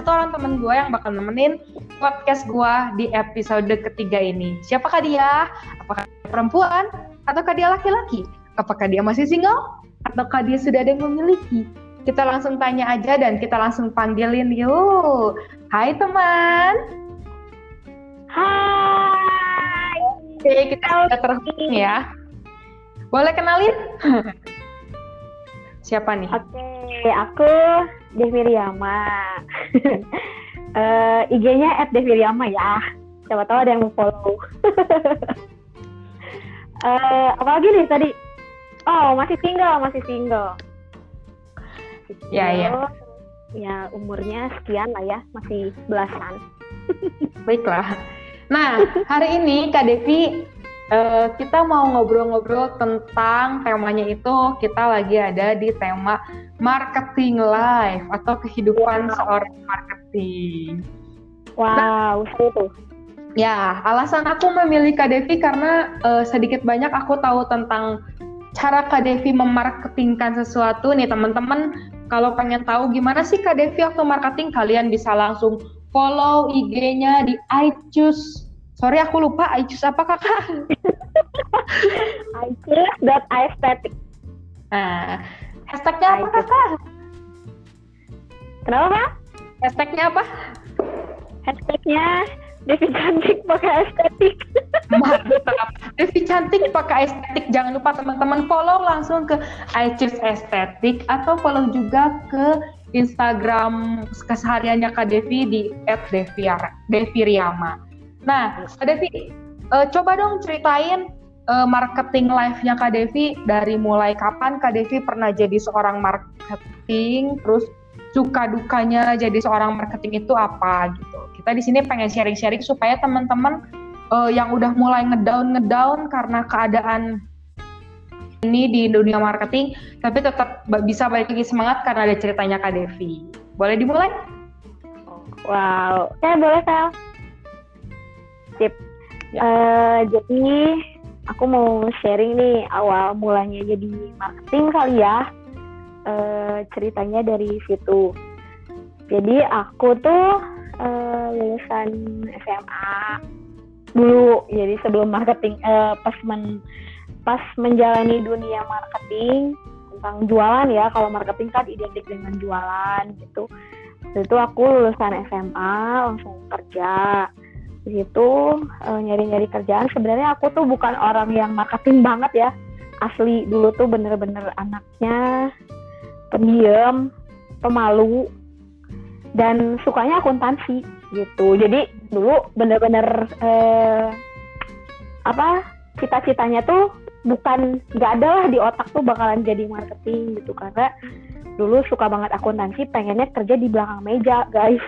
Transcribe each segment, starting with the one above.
satu orang temen gue yang bakal nemenin podcast gue di episode ketiga ini. Siapakah dia? Apakah dia perempuan? Ataukah dia laki-laki? Apakah dia masih single? Ataukah dia sudah ada yang memiliki? Kita langsung tanya aja dan kita langsung panggilin yuk. Hai teman. Hai. Oke, kita sudah terhubung ya. Boleh kenalin? Siapa nih? Oke, aku Devi Riyama. uh, IG-nya at Devi Riyama ya. Siapa tahu ada yang mau follow. uh, apa lagi nih tadi? Oh, masih single, masih single. Ya, ya. Ya, umurnya sekian lah ya, masih belasan. Baiklah. Nah, hari ini Kak Devi uh, kita mau ngobrol-ngobrol tentang temanya itu kita lagi ada di tema marketing life atau kehidupan wow. seorang marketing. Wow, nah, itu. Ya, alasan aku memilih Kak Devi karena uh, sedikit banyak aku tahu tentang cara Kak Devi memarketingkan sesuatu nih teman-teman. Kalau pengen tahu gimana sih Kak Devi waktu marketing, kalian bisa langsung follow IG-nya di iChoose Sorry aku lupa iChoose apa kakak? iChoose.aesthetic. Nah, hashtagnya apa kakak? Kenapa pak? Hashtagnya apa? Hashtagnya Devi cantik pakai estetik. Mantap. Devi cantik pakai estetik. Jangan lupa teman-teman follow langsung ke iChoose Estetik atau follow juga ke Instagram kesehariannya Kak Devi di @deviriama. Nah, Kak Devi, uh, coba dong ceritain uh, marketing live-nya Kak Devi dari mulai kapan Kak Devi pernah jadi seorang marketing, terus suka dukanya jadi seorang marketing itu apa gitu. Kita di sini pengen sharing-sharing supaya teman-teman uh, yang udah mulai ngedown ngedown karena keadaan ini di dunia marketing, tapi tetap bisa balik lagi semangat karena ada ceritanya Kak Devi. Boleh dimulai? Wow, ya boleh Sal sip. Ya. Uh, jadi aku mau sharing nih awal mulanya jadi marketing kali ya. Uh, ceritanya dari situ. Jadi aku tuh uh, lulusan SMA dulu. Jadi sebelum marketing uh, pas men pas menjalani dunia marketing tentang jualan ya. Kalau marketing kan identik dengan jualan gitu. Itu aku lulusan SMA langsung kerja di situ uh, nyari-nyari kerjaan. Sebenarnya aku tuh bukan orang yang marketing banget ya. Asli dulu tuh bener-bener anaknya pendiam pemalu dan sukanya akuntansi gitu. Jadi dulu bener-bener uh, apa cita-citanya tuh bukan nggak ada lah di otak tuh bakalan jadi marketing gitu. Karena dulu suka banget akuntansi pengennya kerja di belakang meja guys.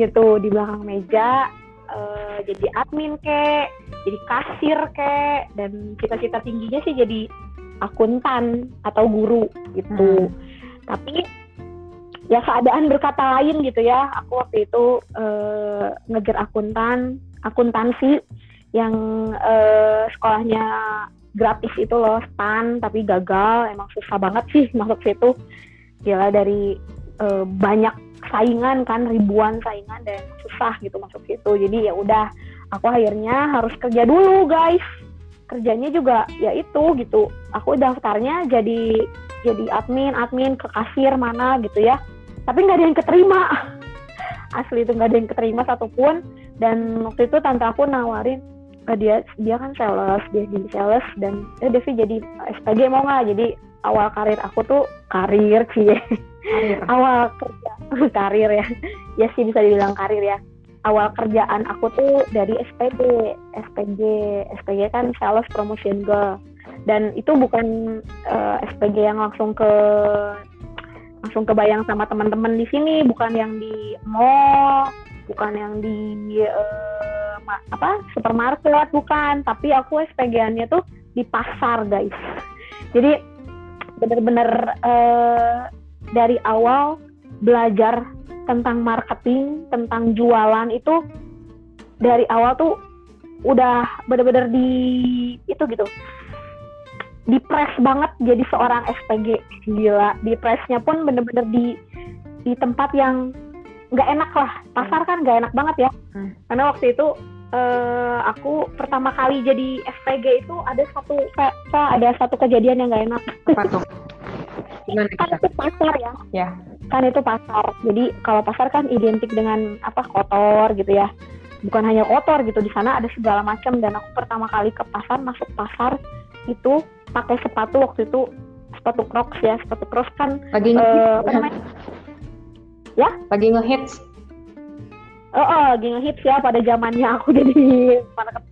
Gitu di belakang meja uh, jadi admin kek, jadi kasir kek, dan cita-cita tingginya sih jadi akuntan atau guru gitu. Hmm. Tapi ya keadaan berkata lain gitu ya. Aku waktu itu uh, ngejar akuntan, akuntansi yang uh, sekolahnya gratis itu loh, stan tapi gagal. Emang susah banget sih masuk situ. Gila dari uh, banyak saingan kan ribuan saingan dan susah gitu masuk situ. Jadi ya udah aku akhirnya harus kerja dulu guys. Kerjanya juga ya itu gitu. Aku daftarnya jadi jadi admin admin ke kasir mana gitu ya. Tapi nggak ada yang keterima. Asli itu nggak ada yang keterima satupun. Dan waktu itu tante aku nawarin eh, dia dia kan sales dia jadi sales dan eh Devi jadi SPG mau nggak jadi awal karir aku tuh karir sih awal kerja. Karir ya. Ya sih bisa dibilang karir ya. Awal kerjaan aku tuh dari SPG SPG SPG kan sales promotion girl. Dan itu bukan uh, eh, SPG yang langsung ke langsung kebayang sama teman-teman di sini. Bukan yang di mall bukan yang di uh, apa supermarket bukan. Tapi aku SPG-annya tuh di pasar guys. Jadi bener-bener uh, dari awal belajar tentang marketing, tentang jualan itu dari awal tuh udah bener-bener di itu gitu. Di press banget jadi seorang SPG gila di pressnya pun bener-bener di di tempat yang nggak enak lah. Pasar kan nggak enak banget ya. Hmm. karena waktu itu eh, aku pertama kali jadi SPG itu ada satu ada satu kejadian yang nggak enak. Apa tuh? Gimana kan kita? itu pasar ya Ya. kan itu pasar jadi kalau pasar kan identik dengan apa kotor gitu ya bukan hanya kotor gitu di sana ada segala macam dan aku pertama kali ke pasar masuk pasar itu pakai sepatu waktu itu sepatu crocs ya sepatu crocs kan Lagi ngehits. apa namanya Lagi ngehits. Oh, oh lagi ngehits ya pada zamannya aku jadi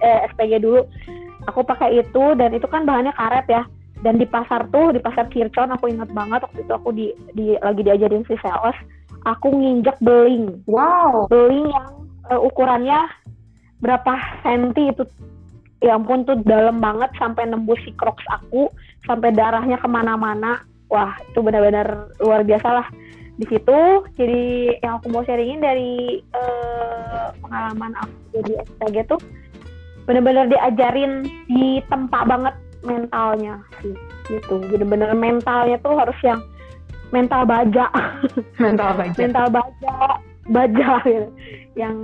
eh, SPG dulu. Aku pakai itu dan itu kan bahannya karet ya. Dan di pasar tuh di pasar Kircon aku ingat banget waktu itu aku di, di lagi diajarin si sales. Aku nginjek beling, Wow. beling yang eh, ukurannya berapa senti itu. Ya ampun tuh dalam banget sampai nembus si crocs aku, sampai darahnya ke mana-mana. Wah itu benar-benar luar biasa lah di situ jadi yang aku mau sharingin dari eh, pengalaman aku jadi SPG tuh bener-bener diajarin di tempat banget mentalnya sih gitu bener-bener mentalnya tuh harus yang mental baja Mental baja. mental baja baja gitu. yang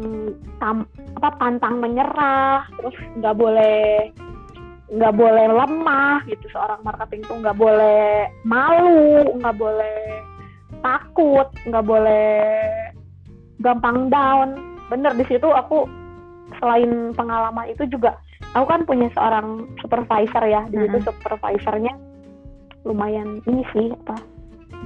tam, apa pantang menyerah terus nggak boleh nggak boleh lemah gitu seorang marketing tuh nggak boleh malu nggak boleh takut nggak boleh gampang down bener di situ aku selain pengalaman itu juga aku kan punya seorang supervisor ya di situ Mhm. supervisornya lumayan ini sih apa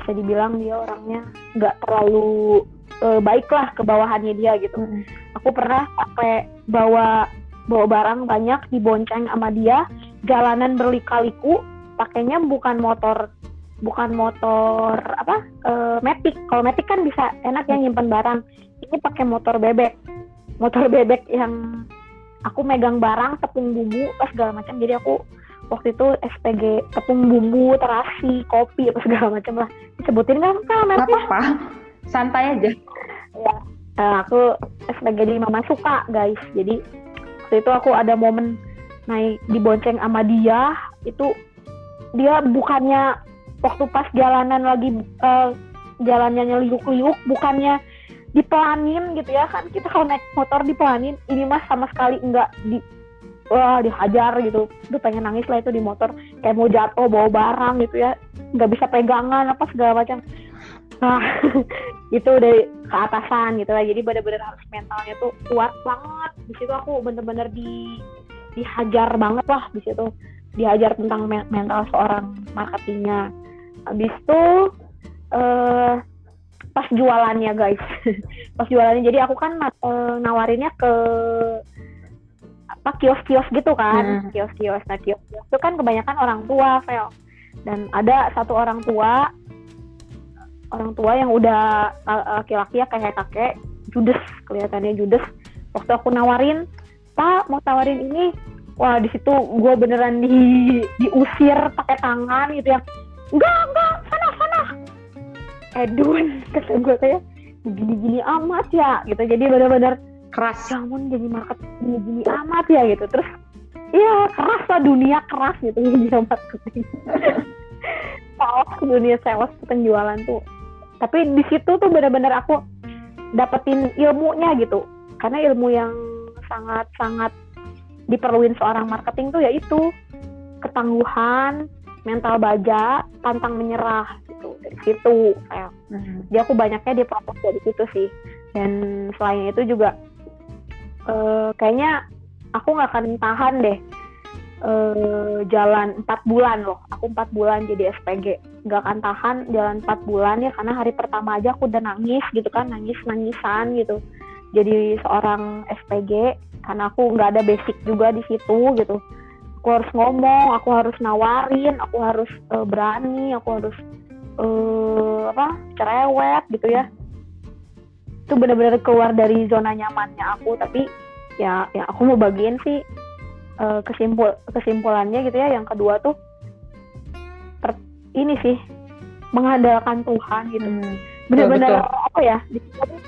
bisa dibilang dia orangnya nggak terlalu eh, baik lah ke bawahannya dia gitu Mm-mm. aku pernah sampai bawa bawa barang banyak dibonceng sama dia jalanan berlika-liku pakainya bukan motor bukan motor apa eh, matic kalau matic kan bisa enak ya nyimpen barang ini pakai motor bebek motor bebek yang aku megang barang tepung bumbu apa segala macam. Jadi aku waktu itu SPG tepung bumbu terasi kopi apa segala macam lah. Disebutin kan kan mereka apa-apa. Santai aja. ya eh, aku sebagai di mama suka guys. Jadi waktu itu aku ada momen naik dibonceng sama dia. Itu dia bukannya waktu pas jalanan lagi eh, jalannya liuk-liuk bukannya dipelanin gitu ya kan. Kita kalau naik motor dipelanin ini mah sama sekali enggak di wah dihajar gitu. Udah pengen nangis lah itu di motor. Kayak mau jatuh bawa barang gitu ya. Nggak bisa pegangan apa segala macam. Nah itu dari ke atasan gitu lah. Jadi bener-bener harus mentalnya tuh kuat banget. Di situ aku bener-bener di dihajar banget lah di situ. Dihajar tentang men- mental seorang marketingnya. Habis itu eh pas jualannya guys. Pas jualannya. Jadi aku kan eh, nawarinnya ke apa kios-kios gitu kan. Hmm. kios-kios. Nah kios-kios itu kan kebanyakan orang tua Vel dan ada satu orang tua orang tua yang udah laki-laki ya kayak kakek judes. Kelihatannya judes. Waktu aku nawarin pak mau tawarin ini? Wah di situ gue beneran di diusir pakai tangan gitu ya. Enggak enggak Edwin kata gue kayak gini-gini amat ya gitu. Jadi bener-bener Keras. ya ampun jadi market gini-gini amat ya gitu. Terus iya keras lah dunia keras gitu. Dunia marketing sales dunia sales penjualan tuh. Tapi di situ tuh bener-bener aku dapetin ilmunya gitu. Karena ilmu yang sangat-sangat diperluin seorang marketing tuh yaitu ketangguhan mental baja pantang menyerah gitu dari situ. Kayak Mm. jadi aku banyaknya diprotes dari situ sih. Dan selain itu juga eh, kayaknya aku nggak akan tahan deh eh, jalan empat bulan loh. Aku empat bulan jadi SPG nggak akan tahan jalan empat bulan ya karena hari pertama aja aku udah nangis gitu kan nangis nangisan gitu. Jadi seorang SPG karena aku nggak ada basic juga di situ gitu. Aku harus ngomong aku harus nawarin aku harus eh, berani aku harus eh apa cerewet gitu ya. Itu benar-benar keluar dari zona nyamannya aku tapi ya ya aku mau bagiin sih eh, kesimpul kesimpulannya gitu ya. Yang kedua tuh per- ini sih mengandalkan Tuhan gitu. Mm. benar-benar apa ya di situ tuh,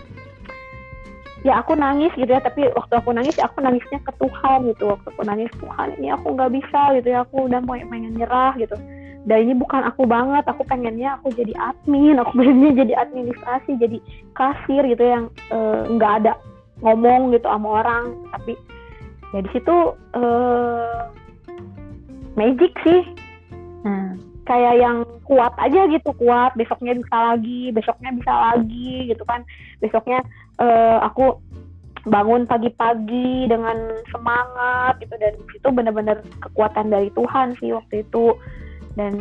ya aku nangis gitu ya tapi waktu aku nangis ya aku nangisnya ke Tuhan gitu. Waktu aku nangis Tuhan ini aku nggak bisa gitu ya. Aku udah mau pengen nyerah gitu dan ini bukan aku banget aku pengennya aku jadi admin aku pengennya jadi administrasi jadi kasir gitu yang eh, nggak uh, ada ngomong gitu sama orang. Tapi ya di situ uh, magic sih. Hmm. kayak yang kuat aja gitu kuat. Besoknya bisa lagi besoknya bisa lagi gitu kan. Besoknya uh, aku bangun pagi-pagi dengan semangat gitu. Dan itu benar-benar kekuatan dari Tuhan sih waktu itu dan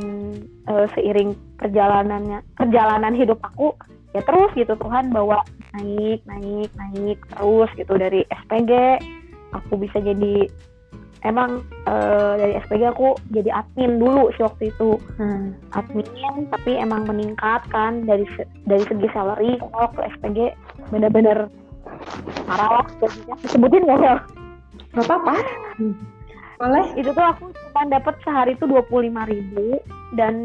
uh, seiring perjalanannya perjalanan hidup aku ya terus gitu Tuhan bawa naik naik naik terus gitu dari SPG aku bisa jadi emang uh, dari SPG aku jadi admin dulu sih waktu itu. Hmm. admin tapi emang meningkat kan dari dari segi salary kalau ke SPG bener-bener parah lah sebutin nggak ya nggak apa-apa boleh itu tuh aku cuma dapat sehari itu dua puluh lima ribu dan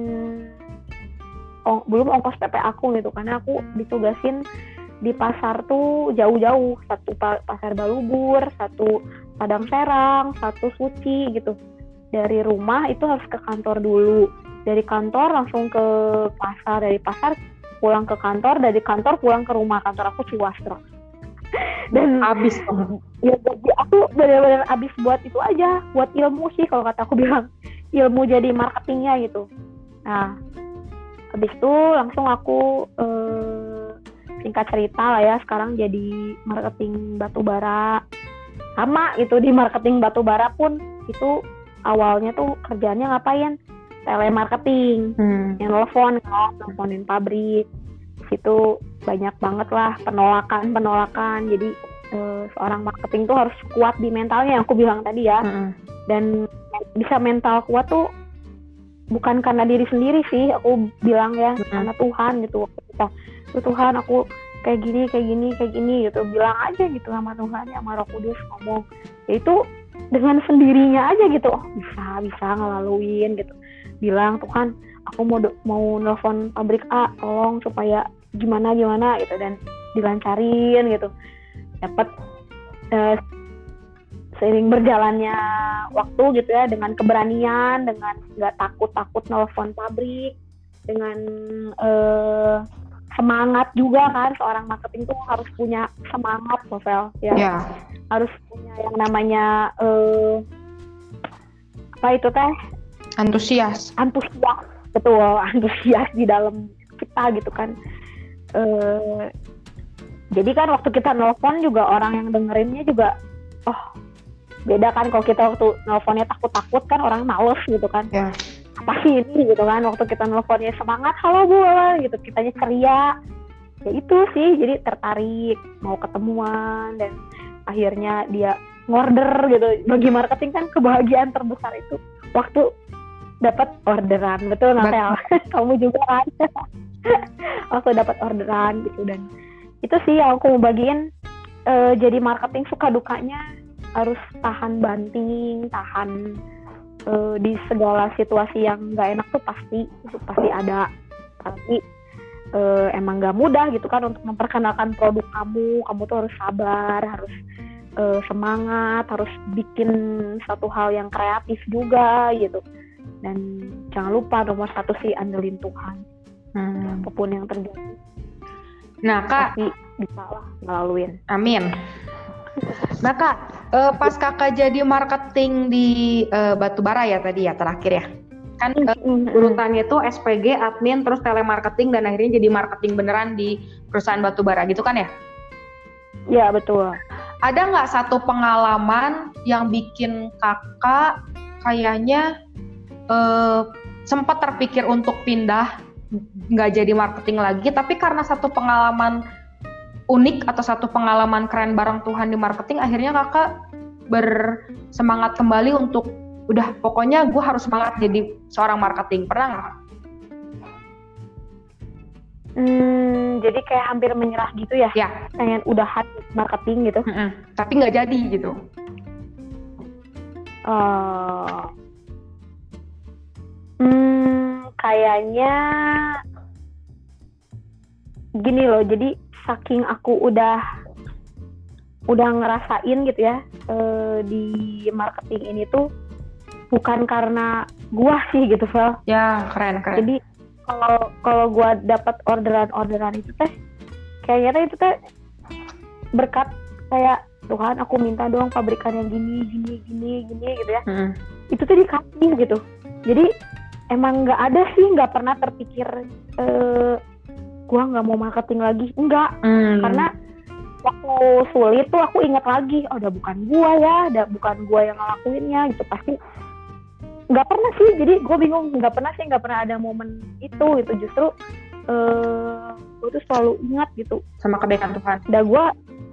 ong, belum ongkos PP aku gitu karena aku ditugasin di pasar tuh jauh-jauh. Satu pa pasar Balubur satu Padang Serang satu Suci gitu. Dari rumah itu harus ke kantor dulu. Dari kantor langsung ke pasar dari pasar pulang ke kantor dari kantor pulang ke rumah. Kantor aku Ciwastra dan habis ya jadi aku benar-benar habis buat itu aja buat ilmu sih kalau kata aku bilang. Ilmu jadi marketingnya gitu. Nah habis itu langsung aku eh, singkat cerita lah ya sekarang jadi marketing batu bara. Sama itu di marketing batu bara pun itu awalnya tuh kerjanya ngapain? Telemarketing. Hmm. yang telepon kan teleponin pabrik situ banyak banget lah penolakan penolakan. Jadi uh, seorang marketing tuh harus kuat di mentalnya yang aku bilang tadi ya. Mm-hmm. dan bisa mental kuat tuh bukan karena diri sendiri sih aku bilang ya mm-hmm. karena Tuhan gitu. Kita tuh Tuhan aku kayak gini kayak gini kayak gini gitu bilang aja gitu sama Tuhan ya sama Roh Kudus ngomong. Ya itu dengan sendirinya aja gitu. Oh bisa bisa ngelaluin gitu. Bilang Tuhan aku mau mau nelfon pabrik A tolong supaya gimana gimana gitu dan dilancarin gitu. Dapat uh, seiring berjalannya waktu gitu ya dengan keberanian dengan nggak takut takut nelfon pabrik dengan uh, semangat juga kan seorang marketing tuh harus punya semangat novel ya. Yeah. harus punya yang namanya uh, apa itu teh? Antusias. Antusias betul antusias di dalam kita gitu kan uh, jadi kan waktu kita nelfon juga orang yang dengerinnya juga oh beda kan kalau kita waktu nelfonnya takut-takut kan orang males gitu kan. Yeah. apa sih ini gitu kan waktu kita nelfonnya semangat halo bu gitu. Kitanya ceria. Ya itu sih jadi tertarik mau ketemuan dan akhirnya dia ngorder gitu. Bagi marketing kan kebahagiaan terbesar itu waktu dapat orderan. Betul Natel? Kamu juga kan aku dapat orderan gitu. Dan itu sih yang aku mau bagiin uh, jadi marketing suka dukanya harus tahan banting tahan uh, di segala situasi yang nggak enak tuh pasti itu pasti ada. Tapi uh, emang nggak mudah gitu kan untuk memperkenalkan produk kamu. Kamu tuh harus sabar harus uh, semangat harus bikin satu hal yang kreatif juga gitu. Dan jangan lupa nomor satu sih andelin Tuhan hmm. apa pun yang terjadi nah kak Pasti bisa lah ngelaluin amin nah kak uh, pas kakak jadi marketing di uh, Batubara ya tadi ya terakhir ya kan uh, urutannya itu SPG, admin, terus telemarketing dan akhirnya jadi marketing beneran di perusahaan batubara gitu kan ya? Iya betul. Ada nggak satu pengalaman yang bikin kakak kayaknya uh, sempat terpikir untuk pindah nggak jadi marketing lagi tapi karena satu pengalaman unik atau satu pengalaman keren bareng Tuhan di marketing akhirnya kakak bersemangat kembali untuk udah pokoknya gue harus semangat jadi seorang marketing pernah nggak? Hmm, jadi kayak hampir menyerah gitu ya? Ya. Pengen udahan marketing gitu? Mm -hmm. Tapi nggak jadi gitu. Uh, hmm, kayaknya gini loh jadi saking aku udah udah ngerasain gitu ya uh, di marketing ini tuh bukan karena gua sih gitu Vel. Ya keren keren. Jadi kalau kalau gua dapat orderan orderan itu teh kayaknya itu teh berkat kayak Tuhan aku minta dong pabrikan yang gini gini gini gini gitu ya. Hmm. itu tuh dikasih gitu. Jadi emang nggak ada sih nggak pernah terpikir eh gua nggak mau marketing lagi. Enggak Hmm. karena waktu sulit tuh aku ingat lagi oh udah bukan gua ya udah bukan gua yang ngelakuinnya gitu. Pasti nggak pernah sih. Jadi gue bingung nggak pernah sih nggak pernah ada momen itu gitu. Justru eh gue tuh selalu ingat gitu. Sama kebaikan Tuhan. Udah gue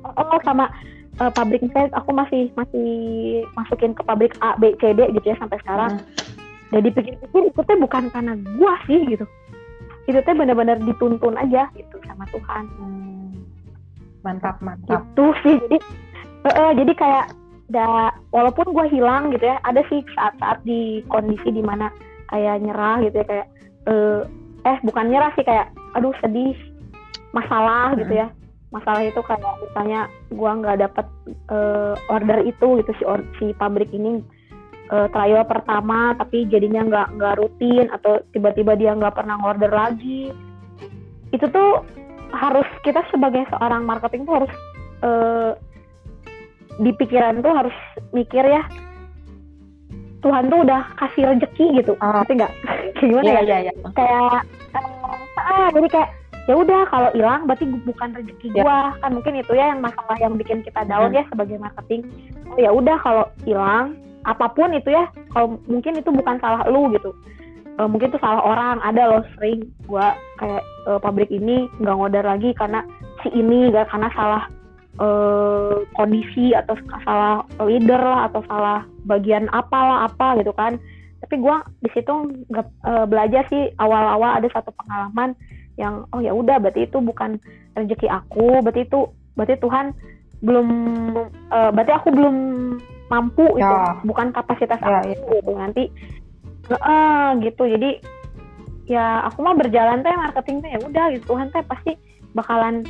oh sama eh, pabrik misalnya aku masih masih masukin ke pabrik A B C D gitu ya sampai sekarang. Hmm. Jadi pikir-pikir itu teh bukan karena gua sih gitu. Itu teh benar-benar dituntun aja gitu sama Tuhan. Hmm. mantap mantap. Gitu sih jadi eh, eh, jadi kayak da, walaupun gue hilang gitu ya ada sih saat-saat di kondisi di mana kayak nyerah gitu ya kayak eh, eh bukan nyerah sih kayak aduh sedih masalah gitu ya. Masalah itu kayak misalnya gua nggak dapet eh, order itu gitu si or- si pabrik ini eh, trial pertama tapi jadinya nggak nggak rutin atau tiba-tiba dia nggak pernah order lagi. Itu tuh harus kita sebagai seorang marketing tuh harus eh, di pikiran tuh harus mikir ya Tuhan tuh udah kasih rezeki gitu. Oh. ngerti nggak? Gimana Iya ya? iya iya. kayak eh, ah jadi kayak ya udah kalau hilang berarti bukan rezeki Ya. gua. Kan mungkin itu ya yang masalah yang bikin kita down ya sebagai marketing. Oh ya udah kalau hilang apa pun itu ya kalau mungkin itu bukan salah lu gitu. Eh, mungkin itu salah orang ada loh sering gua kayak eh, pabrik ini nggak ngorder lagi karena si ini nggak karena salah eh, kondisi atau salah leader lah atau salah bagian apalah apa gitu kan. Tapi gua di situ nggak belajar sih awal-awal ada satu pengalaman yang oh ya udah berarti itu bukan rezeki aku berarti itu berarti Tuhan belum eh, berarti aku belum mampu itu Ya. bukan kapasitas Ya, aku gitu. Nanti eh, gitu. Jadi ya aku mah berjalan teh marketing teh ya udah gitu. Tuhan teh pasti bakalan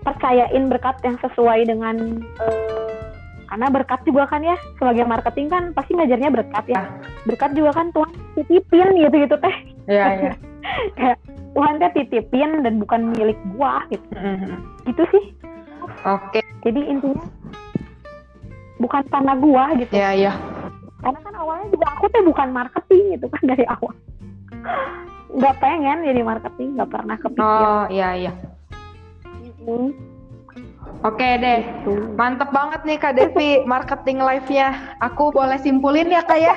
percayain berkat yang sesuai dengan eh, karena berkat juga kan ya. Sebagai marketing kan pasti ngajarnya berkat ya. Berkat juga kan Tuhan titipin gitu gitu teh. Iya iya. Tuhan teh titipin dan bukan milik gua gitu. Hmm. gitu sih Oke. jadi intinya bukan karena gua gitu Iya iya. karena kan awalnya juga aku tuh bukan marketing gitu kan dari awal nggak pengen jadi marketing nggak pernah kepikiran Oh iya iya. Hmm, Oke deh. gitu. Mantep banget nih Kak Devi marketing live-nya. Aku boleh simpulin ya Kak ya?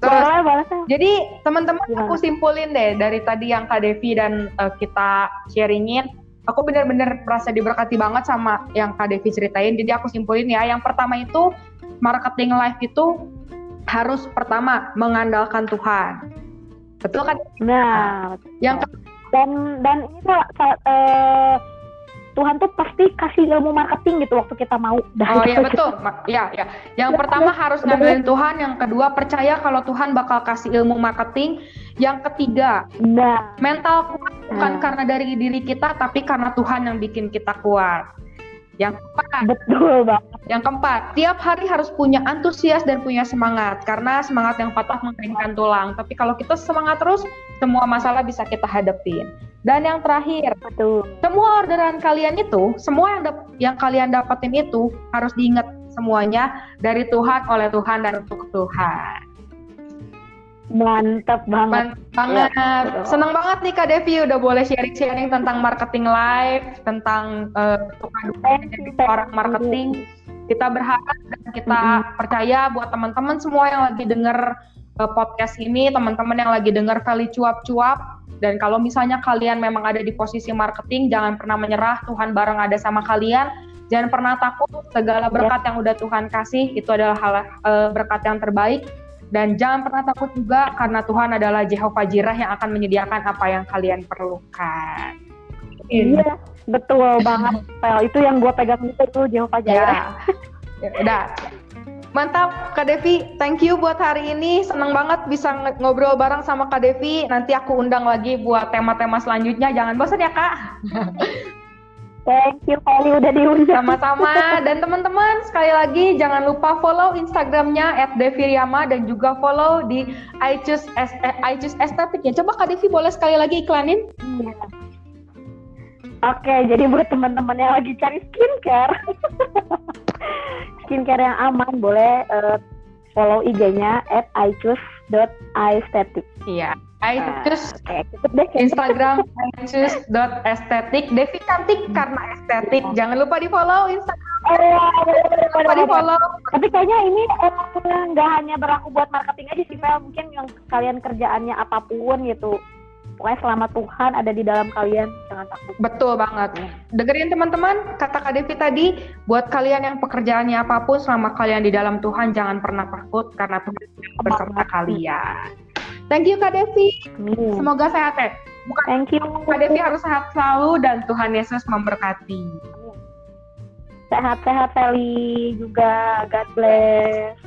Terus, boleh boleh jadi teman-teman aku simpulin deh dari tadi yang Kak Devi dan eh, kita sharingin. Aku bener-bener merasa diberkati banget sama yang Kak Devi ceritain. Jadi aku simpulin ya. Yang pertama itu marketing live itu harus pertama mengandalkan Tuhan. Betul kan? nah Yang dan dan ini tuh sa- eh, Tuhan tuh pasti kasih ilmu marketing gitu waktu kita mau Dah, Oh gitu. iya betul, Ma- ya ya. Yang Ya, pertama ya, harus ngandelin Tuhan, yang kedua percaya kalau Tuhan bakal kasih ilmu marketing, yang ketiga nah mental kuat bukan Hmm. karena dari diri kita tapi karena Tuhan yang bikin kita kuat. Yang keempat, betul banget yang keempat, tiap hari harus punya antusias dan punya semangat karena semangat yang patah mengeringkan tulang. Tapi kalau kita semangat terus, semua masalah bisa kita hadapin. Dan yang terakhir, betul semua orderan kalian itu, semua yang yang kalian dapetin itu harus diingat semuanya dari Tuhan, oleh Tuhan dan untuk Tuhan. mantap banget Mantap banget. betul. Senang banget nih Kak Devi udah boleh sharing-sharing tentang marketing live, tentang eh, suka duka you. marketing. Kita berharap dan kita Mm-mm. percaya buat teman-teman semua yang lagi denger podcast ini, teman-teman yang lagi denger kali cuap-cuap, dan kalau misalnya kalian memang ada di posisi marketing, jangan pernah menyerah, Tuhan bareng ada sama kalian. Jangan pernah takut, segala berkat yang udah Tuhan kasih, itu adalah hal eh, berkat yang terbaik. Dan jangan pernah takut juga karena Tuhan adalah Jehovah Jireh yang akan menyediakan apa yang kalian perlukan. iya betul banget Pel itu yang gue pegang itu tuh Jehovah Ya. Jireh Ya, udah. Mantap Kak Devi, thank you buat hari ini. Seneng banget bisa ng- ngobrol bareng sama Kak Devi. Nanti aku undang lagi buat tema-tema selanjutnya. Jangan bosan ya Kak. Thank you Feli udah diundang. Sama-sama. Dan teman-teman sekali lagi jangan lupa follow Instagramnya @deviriama dan juga follow di iChoose iChoose Estetik ya. Coba Kak Devi boleh sekali lagi iklanin? Iya. Oke, jadi buat teman-teman yang lagi cari skincare, skincare yang aman boleh uh, follow IG-nya at ichoose.aesthetic. Iya. Aicus uh, deh. Instagram aicus.estetik Devi cantik karena estetik jangan lupa di follow Instagram. Oh, iya, lupa di follow tapi kayaknya ini nggak eh, hanya berlaku buat marketing aja sih Vel mungkin yang kalian kerjaannya apa pun gitu. Pokoknya selama Tuhan ada di dalam kalian jangan takut betul banget dengerin teman-teman kata Kak Devi tadi buat kalian yang pekerjaannya apa pun selama kalian di dalam Tuhan jangan pernah takut karena Tuhan bersama kalian Thank you Kak Devi. Amin. Semoga sehat ya. Bukan Thank you. Kak Devi harus sehat selalu dan Tuhan Yesus memberkati. Sehat-sehat Feli juga. God bless.